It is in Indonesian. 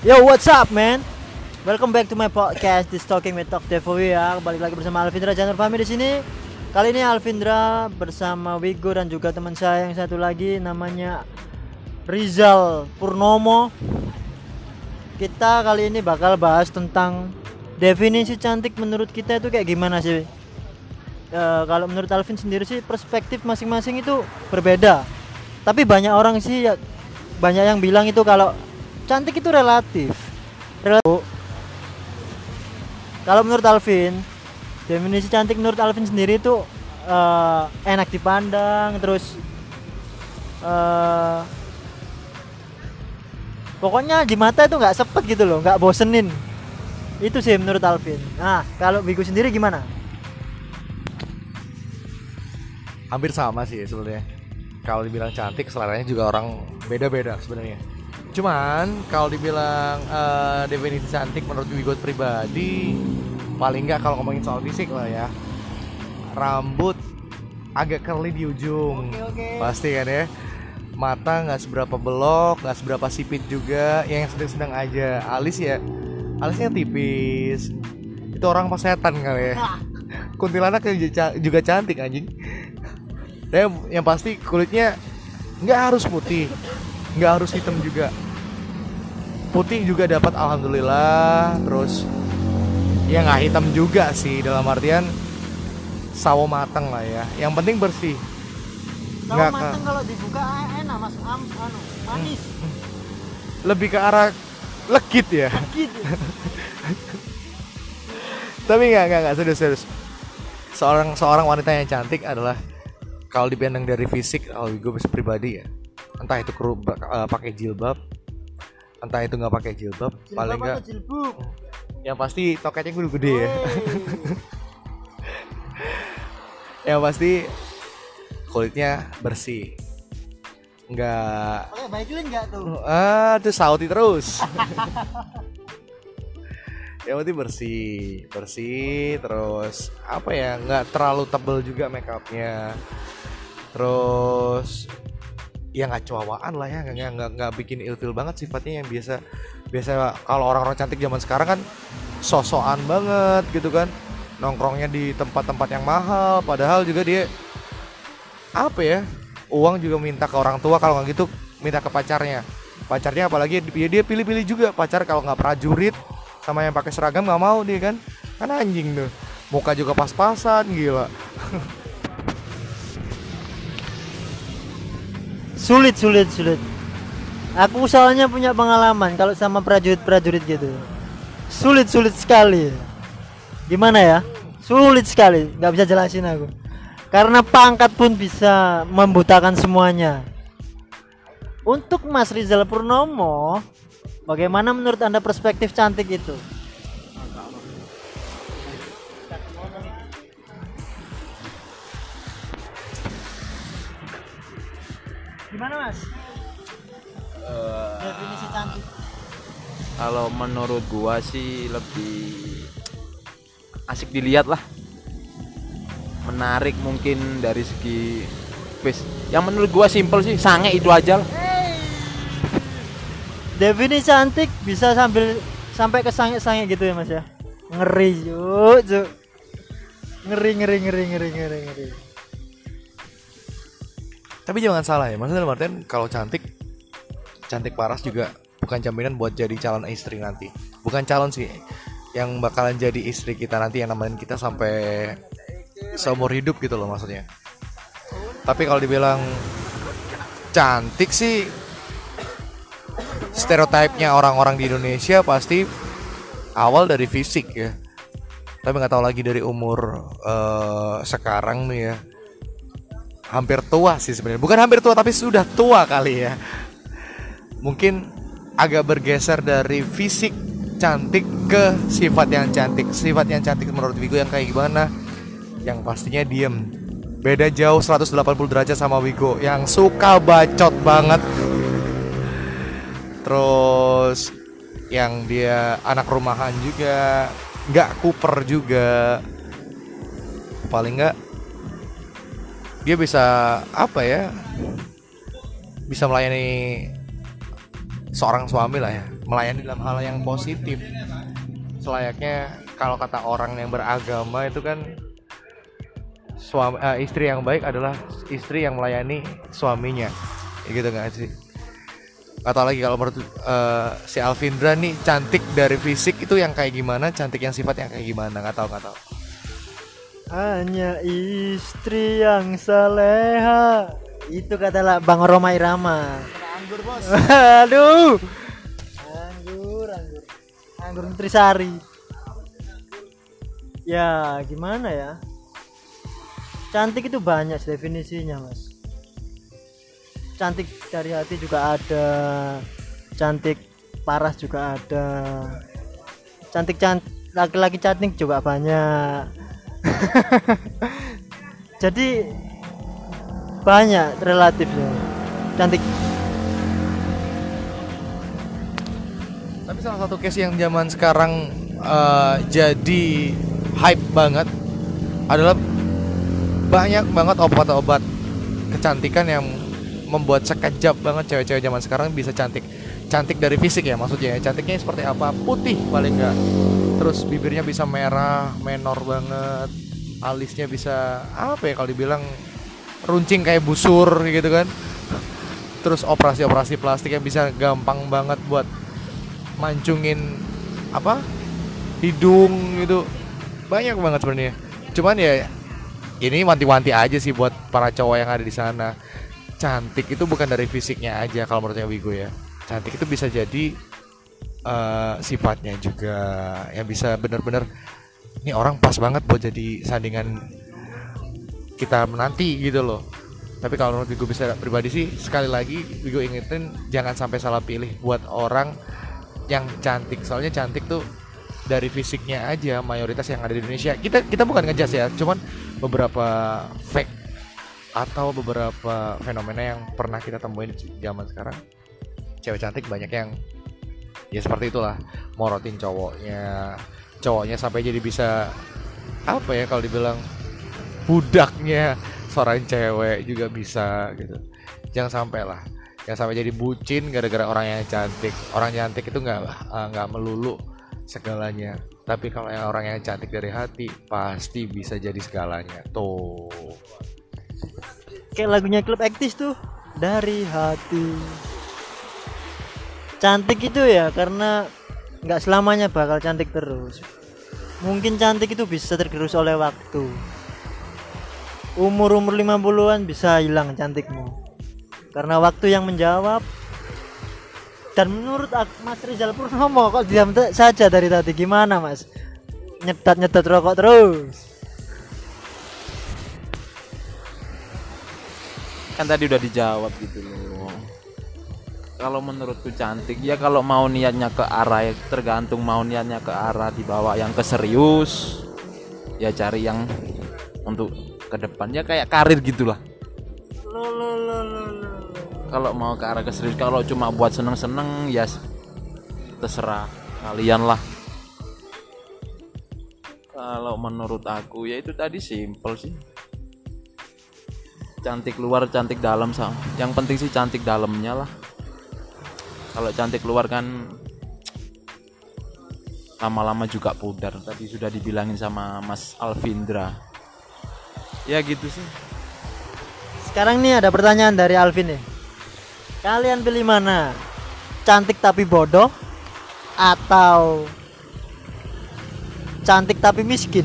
Yo, what's up, man? Welcome back to my podcast, This Talking with Talk Devowi ya. Balik lagi bersama Alvindra Janur Fahmi di sini. Kali ini Alvindra bersama Wigo dan juga teman saya yang satu lagi namanya Rizal Purnomo. Kita kali ini bakal bahas tentang definisi cantik menurut kita itu kayak gimana sih? E, kalau menurut Alvin sendiri sih perspektif masing-masing itu berbeda. Tapi banyak orang sih ya, banyak yang bilang itu kalau cantik itu relatif. Relatif. Kalau menurut Alvin, definisi cantik menurut Alvin sendiri itu eh, enak dipandang, terus eh, pokoknya di mata itu nggak sepet gitu loh, nggak bosenin. Itu sih menurut Alvin. Nah, kalau Bigu sendiri gimana? hampir sama sih sebenarnya kalau dibilang cantik seleranya juga orang beda-beda sebenarnya cuman kalau dibilang eh, definisi cantik menurut Wigot pribadi paling nggak kalau ngomongin soal fisik lah ya. Rambut agak curly di ujung. Oke, oke. pasti kan ya? Mata nggak seberapa belok nggak seberapa sipit juga yang sedang-sedang aja. Alis ya alisnya tipis. Itu orang pas setan kali ya. Kuntilanak juga juga cantik anjing. Dan yang pasti kulitnya nggak harus putih nggak harus hitam juga putih juga dapat alhamdulillah. Terus ya nggak hitam juga sih dalam artian sawo mateng lah ya. Yang penting bersih. Kalau Nggak, matang kalau dibuka eh, enak mas, am, anu, manis, lebih ke arah legit ya. Gitu. tapi nggak nggak nggak serius serius. Seorang seorang wanita yang cantik adalah kalau dipandang dari fisik kalau gue bisa pribadi ya entah itu kru eh, pakai jilbab entah itu nggak pakai jilbab, paling Jilbab nggak atau jilbub? yang pasti toketnya gue gede ya. Yang pasti kulitnya bersih. Nggak Vaseline nggak tuh? ah tuh sauti terus. Yang penting bersih bersih terus apa ya nggak terlalu tebel juga make upnya terus ya nggak cuawaan lah ya nggak nggak- bikin ilfil banget sifatnya yang biasa biasa kalau orang-orang cantik zaman sekarang kan sosokan banget gitu kan. Nongkrongnya di tempat-tempat yang mahal padahal juga dia apa ya uang juga minta ke orang tua kalau nggak gitu minta ke pacarnya. Pacarnya apalagi dia dia pilih-pilih juga pacar kalau nggak prajurit sama yang pakai seragam nggak mau dia kan. Kan anjing tuh muka juga pas-pasan gila Sulit, sulit, sulit. Aku soalnya punya pengalaman kalau sama prajurit-prajurit gitu. Sulit, sulit sekali. Gimana ya? Sulit sekali, nggak bisa jelasin aku. Karena pangkat pun bisa membutakan semuanya. Untuk Mas Rizal Purnomo, bagaimana menurut Anda perspektif cantik itu? Gimana Mas? Definisi cantik. Kalau menurut gua sih lebih asik dilihat lah. Menarik mungkin dari segi face. Yang menurut gua simpel sih, sange itu aja lah. Definisi cantik bisa sambil sampai ke sange-sange gitu ya Mas ya. Ngeri, yuk, Cuk. Ngeri, ngeri, ngeri, ngeri, ngeri, ngeri. Tapi jangan salah ya maksudnya dalam artian kalau cantik cantik paras juga bukan jaminan buat jadi calon istri nanti. Bukan calon sih yang bakalan jadi istri kita nanti yang nemenin kita sampai seumur hidup gitu loh maksudnya. Tapi kalau dibilang cantik sih stereotipnya orang-orang di Indonesia pasti awal dari fisik ya. Tapi nggak tahu lagi dari umur eh, sekarang nih ya hampir tua sih sebenarnya. Bukan hampir tua tapi sudah tua kali ya. Mungkin agak bergeser dari fisik cantik ke sifat yang cantik. Sifat yang cantik menurut Wigo yang kayak gimana? Yang pastinya diem. Beda jauh 180 derajat sama Wigo. Yang suka bacot banget. Terus yang dia anak rumahan juga. Nggak kuper juga. Paling nggak dia bisa apa ya bisa melayani seorang suami lah ya. Melayani dalam hal yang positif. Selayaknya kalau kata orang yang beragama itu kan suami eh, istri yang baik adalah istri yang melayani suaminya. Ya gitu nggak sih? Atau lagi kalau menurut eh, si Alvindra nih cantik dari fisik itu yang kayak gimana cantik yang sifat yang kayak gimana? Nggak tahu nggak tahu Hanya istri yang saleha. Itu kata Bang Roma Irama. anggur bos Aduh. Anggur, anggur. Anggur Nutrisari. Ya, gimana ya? Cantik itu banyak definisinya, Mas. Cantik dari hati juga ada. Cantik paras juga ada. Cantik cantik laki-laki cantik juga banyak. Jadi banyak relatifnya. Cantik Tapi salah satu case yang zaman sekarang eh, jadi hype banget adalah banyak banget obat-obat kecantikan yang membuat sekejap banget cewek-cewek zaman sekarang bisa cantik. Cantik dari fisik ya maksudnya. ya. Cantiknya seperti apa? Putih paling enggak. Terus bibirnya bisa merah, menor banget. Alisnya bisa apa ya kalau dibilang runcing kayak busur gitu kan. Terus operasi-operasi plastik yang bisa gampang banget buat mancungin apa hidung gitu banyak banget sebenarnya cuman ya ini wanti-wanti aja sih buat para cowok yang ada di sana cantik itu bukan dari fisiknya aja kalau menurutnya Wigo ya cantik itu bisa jadi eh, sifatnya juga yang bisa bener-bener ini orang pas banget buat jadi sandingan kita menanti gitu loh. Tapi kalau menurut Wigo bisa pribadi sih sekali lagi Wigo ingetin jangan sampai salah pilih buat orang yang cantik. Soalnya cantik tuh dari fisiknya aja mayoritas yang ada di Indonesia. Kita kita bukan ngejudge ya cuman beberapa fake atau beberapa fenomena yang pernah kita temuin zaman sekarang. Cewek cantik banyak yang ya seperti itulah morotin cowoknya. Cowoknya sampai jadi bisa apa ya kalau dibilang budaknya seorang cewek juga bisa gitu. Jangan sampai lah. Jangan sampai jadi bucin gara-gara orang yang cantik. Orang cantik itu nggak eh, nggak melulu segalanya. Tapi kalau yang orang yang cantik dari hati pasti bisa jadi segalanya. Tuh. Kayak lagunya klub aktis tuh dari hati cantik itu ya karena nggak selamanya bakal cantik terus. Mungkin cantik itu bisa tergerus oleh waktu. Umur umur 50-an bisa hilang cantikmu. Karena waktu yang menjawab. Dan menurut Mas Rizal Purnomo kok diam saja dari tadi? Gimana Mas? Nyetat rokok terus. Kan tadi udah dijawab gitu loh kalau menurutku cantik ya kalau mau niatnya ke arah tergantung mau niatnya ke arah dibawa yang ke serius ya cari yang untuk ke depan. Ya kayak karir gitulah. Kalau mau ke arah ke serius kalau cuma buat seneng-seneng ya s- terserah kalian lah. Kalau menurut aku ya itu tadi simple sih. Cantik luar cantik dalam sama yang penting sih cantik dalamnya lah kalau cantik luar kan lama-lama juga pudar tadi sudah dibilangin sama Mas Alvindra ya gitu sih Sekarang nih ada pertanyaan dari Alvin nih. Kalian pilih mana? Cantik tapi bodoh atau cantik tapi miskin?